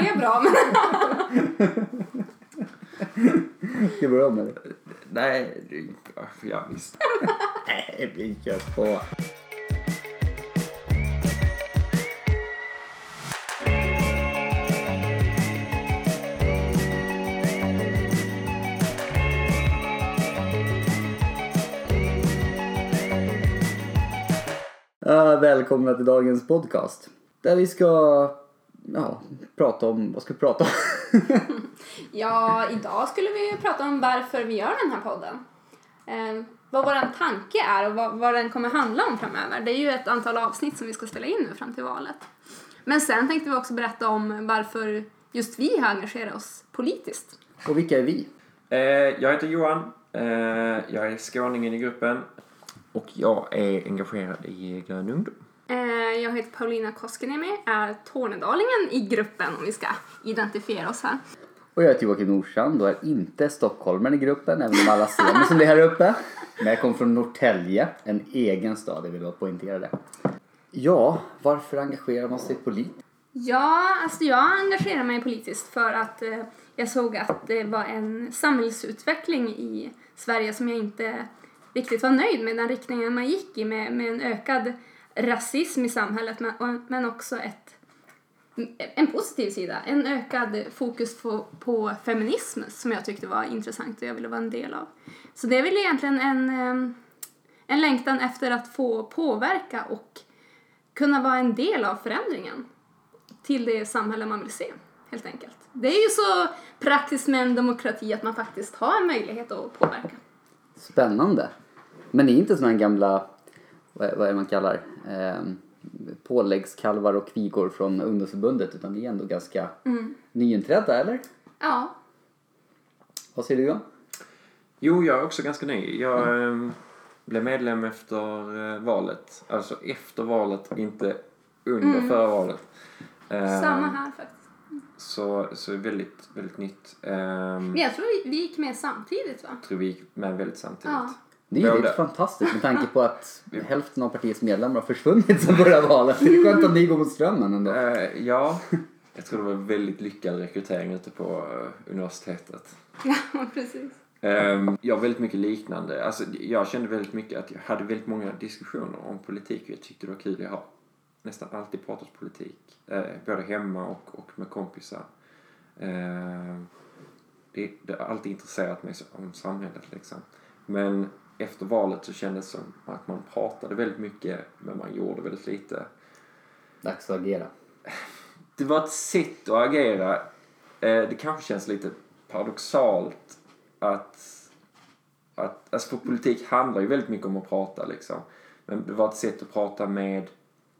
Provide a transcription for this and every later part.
börjar bra men... Ska vi börja om eller? Nej, det- ja visst. Nej, vi kör på. Välkomna till dagens podcast. Där vi ska ja, prata om, vad ska vi prata om? Ja, idag skulle vi prata om varför vi gör den här podden. Eh, vad vår tanke är och vad, vad den kommer handla om framöver. Det är ju ett antal avsnitt som vi ska spela in nu fram till valet. Men sen tänkte vi också berätta om varför just vi har engagerat oss politiskt. Och vilka är vi? Eh, jag heter Johan. Eh, jag är skåningen i gruppen. Och jag är engagerad i Grön Ungdom. Eh, jag heter Paulina Koskeniemi, är tornedalingen i gruppen om vi ska identifiera oss här. Och jag heter Joakim Nordstrand och är inte stockholmaren i gruppen, även om alla ser mig som det är här uppe. Men jag kommer från Norrtälje, en egen stad, jag vill bara poängtera det. Ja, varför engagerar man sig politiskt? Ja, alltså jag engagerar mig politiskt för att eh, jag såg att det var en samhällsutveckling i Sverige som jag inte riktigt var nöjd med, den riktningen man gick i med, med en ökad rasism i samhället men, också ett, en positiv sida, en ökad fokus på, på feminism som jag tyckte var intressant och jag ville vara en del av. Så det är väl egentligen en, en längtan efter att få påverka och kunna vara en del av förändringen till det samhälle man vill se, helt enkelt. Det är ju så praktiskt med en demokrati att man faktiskt har en möjlighet att påverka. Spännande. Men ni är inte såna här gamla, vad är, vad är det man kallar, eh, påläggskalvar och kvigor från ungdomsförbundet utan ni är ändå ganska nyinträdda, eller? Ja, Vad säger du Johan? Jo, jag är också ganska ny. Jag eh, blev medlem efter eh, valet. Alltså efter valet, inte under förra valet. Eh, samma här faktiskt. Så, så väldigt, väldigt nytt. Eh, Men jag tror vi, vi gick med samtidigt va? tror vi gick med väldigt samtidigt. Ja. Det är ju helt fantastiskt med tanke på att hälften av partiets medlemmar har försvunnit sedan förra valet. Det är skönt att ni går mot strömmen ändå. Eh, ja, jag tror det var en väldigt lyckad rekrytering ute på eh, universitetet. Ja, precis. Ehm, jag har väldigt mycket liknande. Alltså, jag kände väldigt mycket att jag hade väldigt många diskussioner om politik och jag tyckte det var kul. Jag har nästan alltid pratat politik. Eh, både hemma och, och med kompisar. Ehm, det, det har alltid intresserat mig om samhället liksom. Men efter valet så kändes det som att man pratade väldigt mycket men man gjorde väldigt lite. Dags att agera. Det var ett sätt att agera. Eh, det kanske känns lite paradoxalt att, att... Alltså för politik handlar ju väldigt mycket om att prata liksom. Men det var ett sätt att prata med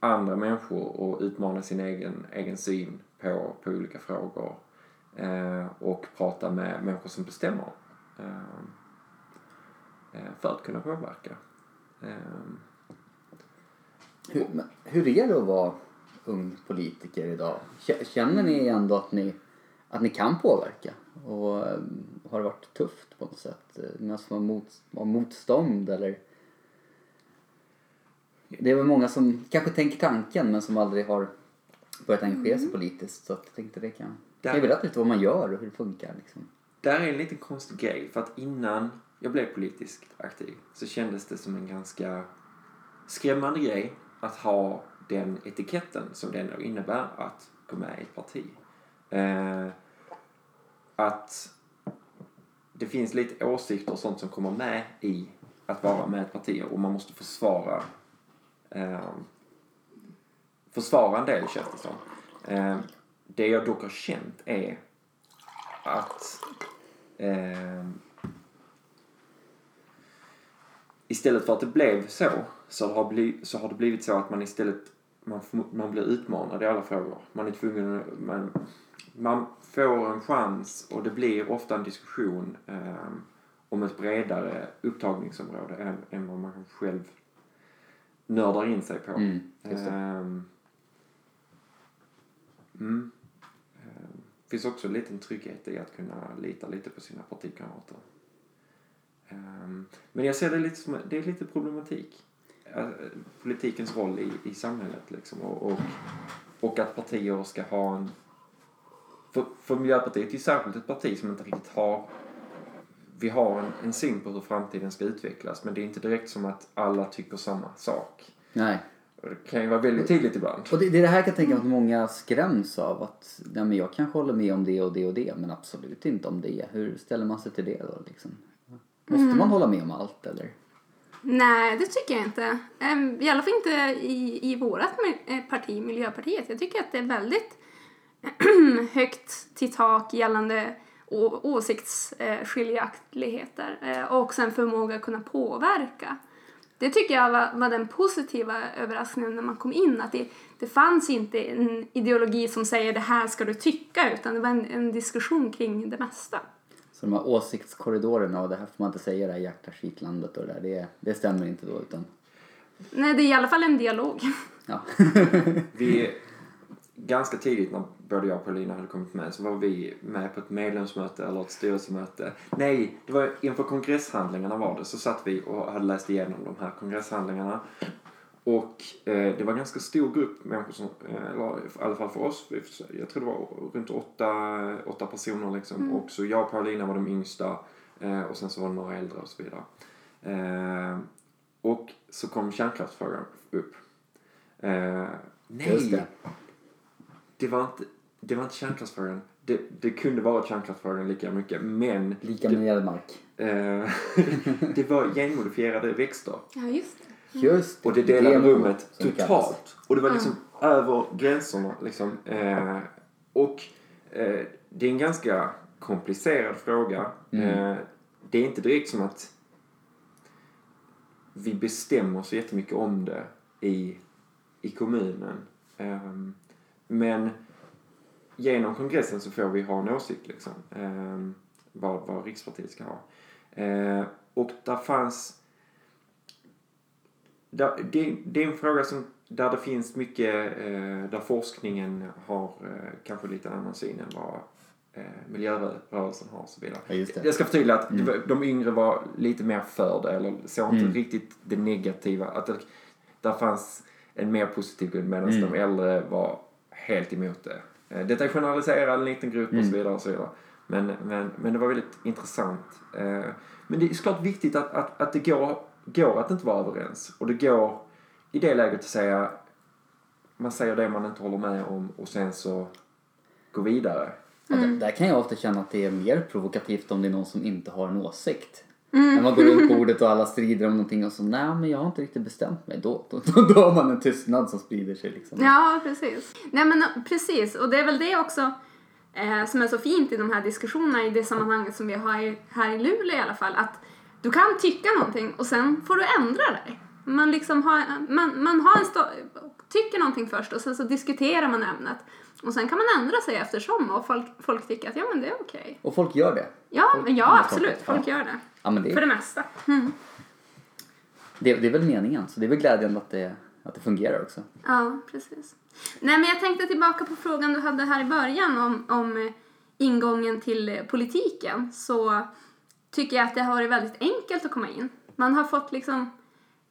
andra människor och utmana sin egen, egen syn på, på olika frågor. Eh, och prata med människor som bestämmer. Eh, eh, för att kunna påverka. Eh, Hur, hur är det att vara ung politiker idag? Känner ni ändå att ni, att ni kan påverka? Och eh, har det varit tufft på något sätt? Eh, Ni har mot, motstånd eller? Det är väl många som kanske tänker tanken men som aldrig har börjat engagera sig politiskt. Så att jag tänkte det kan... Kan jag berätta lite vad man gör och hur det funkar liksom? Där är en liten konstig grej. För att innan jag blev politiskt aktiv så kändes det som en ganska skrämmande grej att ha den etiketten som det ändå innebär att gå med i ett parti. Eh, att det finns lite åsikter och sånt som kommer med i att vara med i ett parti och man måste försvara eh, försvara en del känns det som. Eh, det jag dock har känt är att eh, istället för att det blev så så har, bli, så har det blivit så att man istället man, man blir utmanad i alla frågor. Man är tvungen man, man får en chans och det blir ofta en diskussion eh, om ett bredare upptagningsområde än, än vad man själv nördar in sig på. Mm. Ehm, mm. Ehm, finns också en liten trygghet i att kunna lita lite på sina partikamrater. Men jag ser det lite som, det är lite problematik. Eh, Politikens roll i, i samhället liksom och, och, och att partier ska ha en för, för Miljöpartiet är ju särskilt ett parti som inte riktigt har vi har en, en syn på hur framtiden ska utvecklas men det är inte direkt som att alla tycker samma sak. Nej. Det kan ju vara väldigt tydligt ibland. Och det, det är det här jag kan tänka mig att många skräms av. Att nej, men jag kanske håller med om det och det och det men absolut inte om det. Hur ställer man sig till det då? Liksom? Måste man hålla med om allt eller? Nej, det tycker jag inte. I alla fall inte i, i vårt parti, Miljöpartiet. Jag tycker att det är väldigt högt till tak gällande åsiktsskiljaktigheter eh, och också en förmåga att kunna påverka. Det tycker jag var, var den positiva överraskningen när man kom in. Att det, det fanns inte en ideologi som säger det här ska du tycka utan det var en, en diskussion kring det mesta. Så de här åsiktskorridorerna och det här får man inte säga det här hjärta skitlandet och det där. Det, det stämmer inte då utan Nej, det är i alla fall en dialog. ja. Vi, ganska tidigt när både jag och Paulina hade kommit med så var vi med på ett medlemsmöte eller ett styrelsemöte. Nej, det var inför kongresshandlingarna var det. Så satt vi och hade läst igenom de här kongresshandlingarna. Och det var en ganska stor grupp människor som, eh, eller i alla fall för oss, jag tror det var runt åtta, åtta personer liksom. Och så jag och Paulina var de yngsta eh, och sen så var det några äldre och så vidare. Eh, och så kom kärnkraftsfrågan upp. Eh, nej, Just det. det var inte, det var inte kärnkraftsfrågan. Det, det kunde vara kärnkraftsfrågan lika mycket, men Lika med Gällmark. eh, det var genmodifierade växter. Ja, just det. Just Och det delade GMO, rummet det totalt. Och det var liksom över gränserna. Liksom. Eh, och eh, det är en ganska komplicerad fråga. Eh, det är inte direkt som att vi bestämmer så jättemycket om det i, i kommunen. Ehm, men genom kongressen så får vi ha en åsikt liksom. Ehm, vad, vad Rikspartiet ska ha. Eh, och där fanns där, det, det är en fråga som, där det finns mycket, eh, där forskningen har eh, kanske lite annan syn än vad eh, miljörörelsen har och så vidare. Ja. Jag ska förtydliga att var- de yngre var lite mer för det, eller såg inte riktigt det negativa. Att det, där fanns en mer positiv grund medan de äldre var helt emot det. Detta är generaliserat, en liten grupp och så vidare. Och så vidare. Men, men, men det var väldigt intressant. Men det är såklart viktigt att, att, att det går, går att inte vara överens. Och det går i det läget att säga, man säger det man inte håller med om och sen så gå vidare. Ja, där, där kan jag ofta känna att det är mer provokativt om det är någon som inte har en åsikt. När man går runt bordet och alla strider om någonting och så nej men jag har inte riktigt bestämt mig. Då, då, då, då har man en tystnad som sprider sig liksom. Ja, precis. Nej, men precis. Och det är väl det också eh, som är så fint i de här diskussionerna i det sammanhanget som vi har i, här i Luleå i alla fall. Att du kan tycka någonting och sen får du ändra dig. Man, liksom har, man, man har en tycker någonting först och sen så diskuterar man ämnet. Och sen kan man ändra sig eftersom och folk, folk tycker att ja men det är okej. Och folk gör det. Ja, men ja Mm, absolut. ja. Folk gör det. Ja, det, För det mesta. det, det är väl meningen så det är väl glädjande att det, att det fungerar också. Ja, precis. Nej, men jag tänkte tillbaka på frågan du hade här i början om, om ingången till politiken. Så tycker jag att det har varit väldigt enkelt att komma in. Man har fått liksom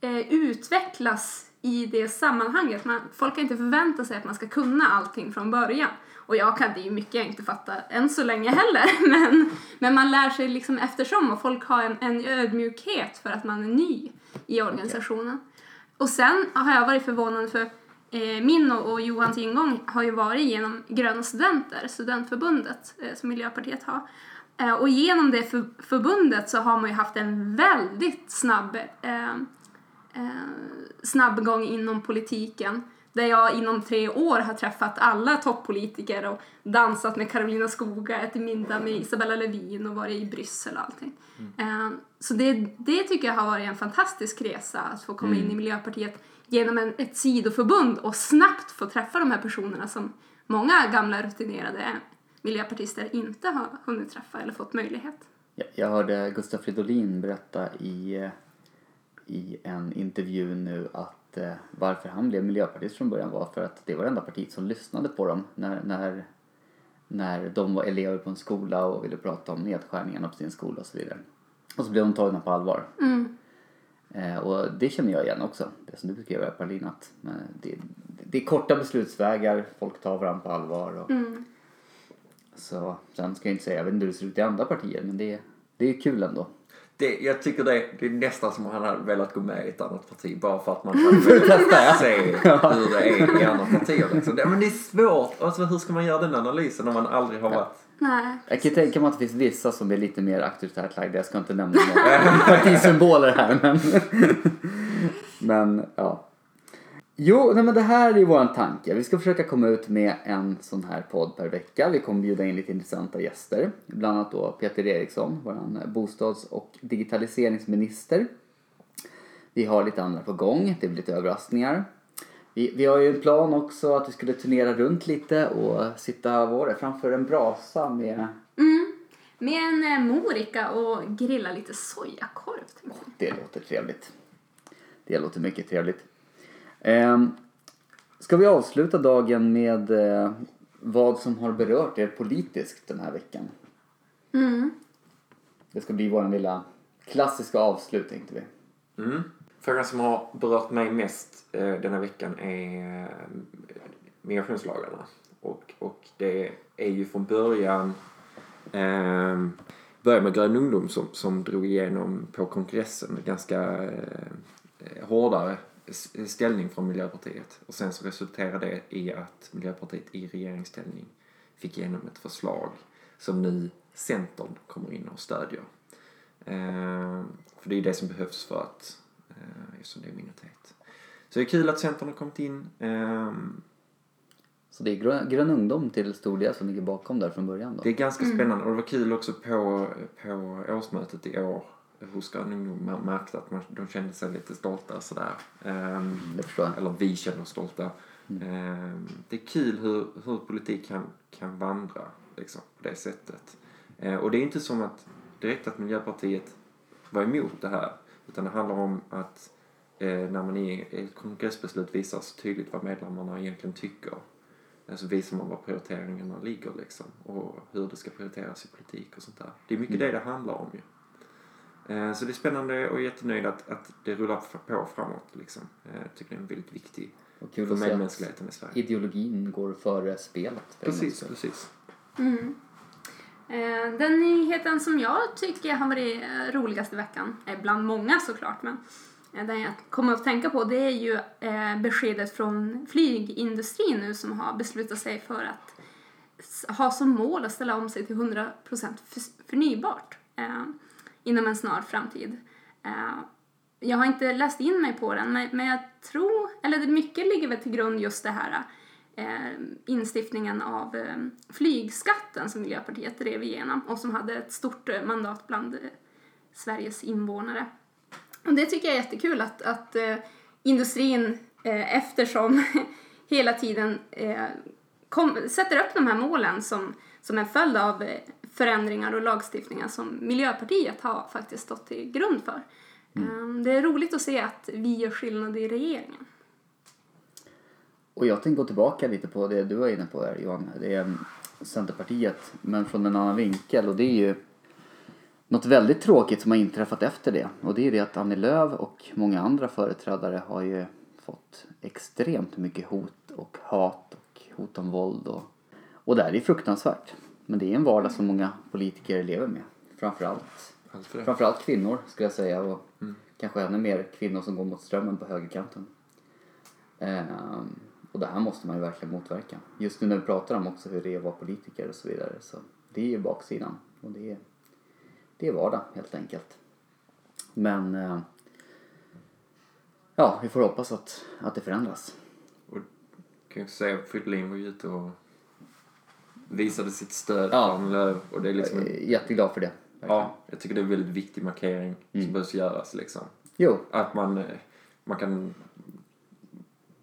eh, utvecklas i det sammanhanget. Man, folk har inte förväntat sig att man ska kunna allting från början. Och jag kan det är ju mycket jag inte fattar än så länge heller. Men, men man lär sig liksom eftersom och folk har en, en ödmjukhet för att man är ny i organisationen. Och sen har jag varit förvånad för min och, Johans ingång har ju varit genom Gröna Studenter, studentförbundet eh, som Miljöpartiet har. Eh, och genom det för, förbundet så har man ju haft en väldigt snabb eh, eh, snabb gång inom politiken. Där jag inom tre år har träffat alla toppolitiker och dansat med Karolina Skoga, ätit middag med Isabella Lövin och varit i Bryssel och allting. Eh, så det, det tycker jag har varit en fantastisk resa att få komma in i Miljöpartiet genom en, ett sidoförbund och snabbt få träffa de här personerna som många gamla rutinerade miljöpartister inte har hunnit träffa eller fått möjlighet. Jag, jag hörde Gustaf Fridolin berätta i, i en intervju nu att eh, varför han blev miljöpartist från början var för att det var det enda partiet som lyssnade på dem när, när, när de var elever på en skola och ville prata om nedskärningarna på sin skola och så vidare. Och så blev de tagna på allvar. Eh, och det känner jag igen också, det som du beskrev Paulina, att eh, det, det är korta beslutsvägar, folk tar varandra på allvar. Och, Så, sen ska jag inte säga, jag vet inte hur det ser ut i andra partier men det, det är kul ändå. Det, jag tycker det, det är nästan som han hade velat gå med i ett annat parti bara för att man hade velat se hur det är i andra partier. Liksom. Det, men det är svårt. Alltså, hur ska man göra den analysen när man aldrig har varit... Nej. Jag kan tänka mig att det finns vissa som är lite mer auktoritärt lagda. Jag ska inte nämna några partisymboler här men... men ja. Jo, nej men det här är våran tanke. Vi ska försöka komma ut med en sån här podd per vecka. Vi kommer bjuda in lite intressanta gäster. Bland annat då Peter Eriksson, våran bostads och digitaliseringsminister. Vi har lite andra på gång. Det blir lite överraskningar. Vi, vi har ju en plan också att vi skulle turnera runt lite och sitta var framför en brasa med... Mm. Med en eh, morika och grilla lite sojakorv. tänkte jag. Det låter trevligt. Det låter mycket trevligt. Ehm, ska vi avsluta dagen med eh, vad som har berört er politiskt den här veckan? Mm. Det ska bli vår lilla klassiska avslut tänkte vi. Mm. Frågan som har berört mig mest eh, denna veckan är eh, migrationslagarna. Och, och det är ju från början eh, började med Grön ungdom som, som drog igenom på kongressen en ganska eh, hårdare ställning från Miljöpartiet. Och sen så resulterade det i att Miljöpartiet i regeringsställning fick igenom ett förslag som nu Centern kommer in och stödjer. Eh, för det är det som behövs för att, eh, eftersom det är minoritet. Så det är kul att Centern har kommit in. Eh, Så det är grön, grön ungdom till stor del som ligger bakom där från början då. det är ganska spännande och det var kul också på, på årsmötet i år hos ungdom. Man märkte att man, de kände sig lite stolta sådär. Jag. eller vi känner oss stolta. Eh, det är kul hur, hur politik kan, kan vandra liksom, på det sättet. Eh, och det är inte som att direkt att Miljöpartiet var emot det här. Utan det handlar om att eh, när man i ett kongressbeslut visar så tydligt vad medlemmarna egentligen tycker. eh, Så visar man var prioriteringarna ligger liksom. Och hur det ska prioriteras i politik och sånt där. Det är mycket det det handlar om ju. Eh, Så det är spännande och jättenöjd att, att det rullar på framåt liksom. Eh, Jag tycker det är väldigt viktigt Och kul för medmänskligheten i Sverige. ideologin går före spelet. Precis, precis. Mm. Eh, Den nyheten som jag tycker har varit roligast i veckan, bland många såklart, men den jag kommer att tänka på det är ju beskedet från flygindustrin nu som har beslutat sig för att ha som mål att ställa om sig till 100% för- förnybart inom en snar framtid. Eh, jag har inte läst in mig på den, men, jag tror, eller mycket ligger väl till grund just det här eh, instiftningen av eh, flygskatten som Miljöpartiet drev igenom och som hade ett stort mandat bland Sveriges invånare. Och det tycker jag är jättekul att, att industrin eftersom hela tiden kom, sätter upp de här målen som, som en följd av eh, förändringar och lagstiftningar som Miljöpartiet har faktiskt stått till grund för. Eh, Det är roligt att se att vi gör skillnad i regeringen. Och jag tänkte gå tillbaka lite på det du var inne på där Johan. Det är mm, Centerpartiet, men från en annan vinkel. Och det är ju något väldigt tråkigt som har inträffat efter det. Och det är det att Annie Lööf och många andra företrädare har ju fått extremt mycket hot och hat och hot om våld. Och, och det här är fruktansvärt. Men det är en vardag som många politiker lever med. Framförallt, Allt för det. framförallt kvinnor skulle jag säga. Och kanske ännu mer kvinnor som går mot strömmen på högerkanten. Ehm, och det här måste man ju verkligen motverka. Just nu när vi pratar om också hur det är att vara politiker och så vidare. Så det är ju baksidan. Och det är, det är vardag helt enkelt. Men eh, ja, vi får hoppas att, att det förändras. Och kan jag säga Fridolin var ju ute och visade sitt stöd Ja. för Lööf. Och det är liksom en, jätteglad för det. ja, jag tycker det är en väldigt viktig markering Mm. som behövs göras liksom. Jo, Att man, eh, man kan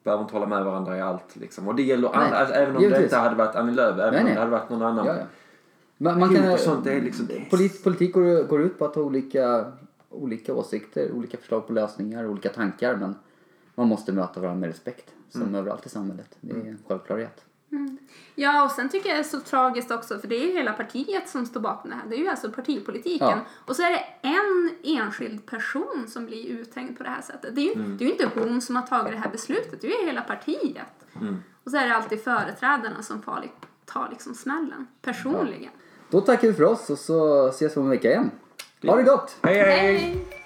behöver inte hålla med varandra i allt liksom. Och det gäller alla, alltså, även om det givetvis. inte hade varit Annie Lööf, även Nej, om nej. det hade varit någon annan. ja, ja. Man, man kan, sånt, det är liksom- det är- polit, politik går, går ut på att ha olika, olika åsikter, olika förslag på lösningar, olika tankar. Men man måste möta varandra med respekt. Som Mm. överallt i samhället. Det är en självklarhet. Ja, och sen tycker jag det är så tragiskt också, för det är ju hela partiet som står bakom det här. Det är ju alltså partipolitiken. Ja. Och så är det en enskild person som blir uthängd på det här sättet. Det är ju, det är ju inte hon som har tagit det här beslutet, det är ju hela partiet. Och så är det alltid företrädarna som far, li- ta liksom smällen personligen. Då tackar vi för oss och så ses vi om en vecka igen. Ha det gott! Hej, hej! Hej!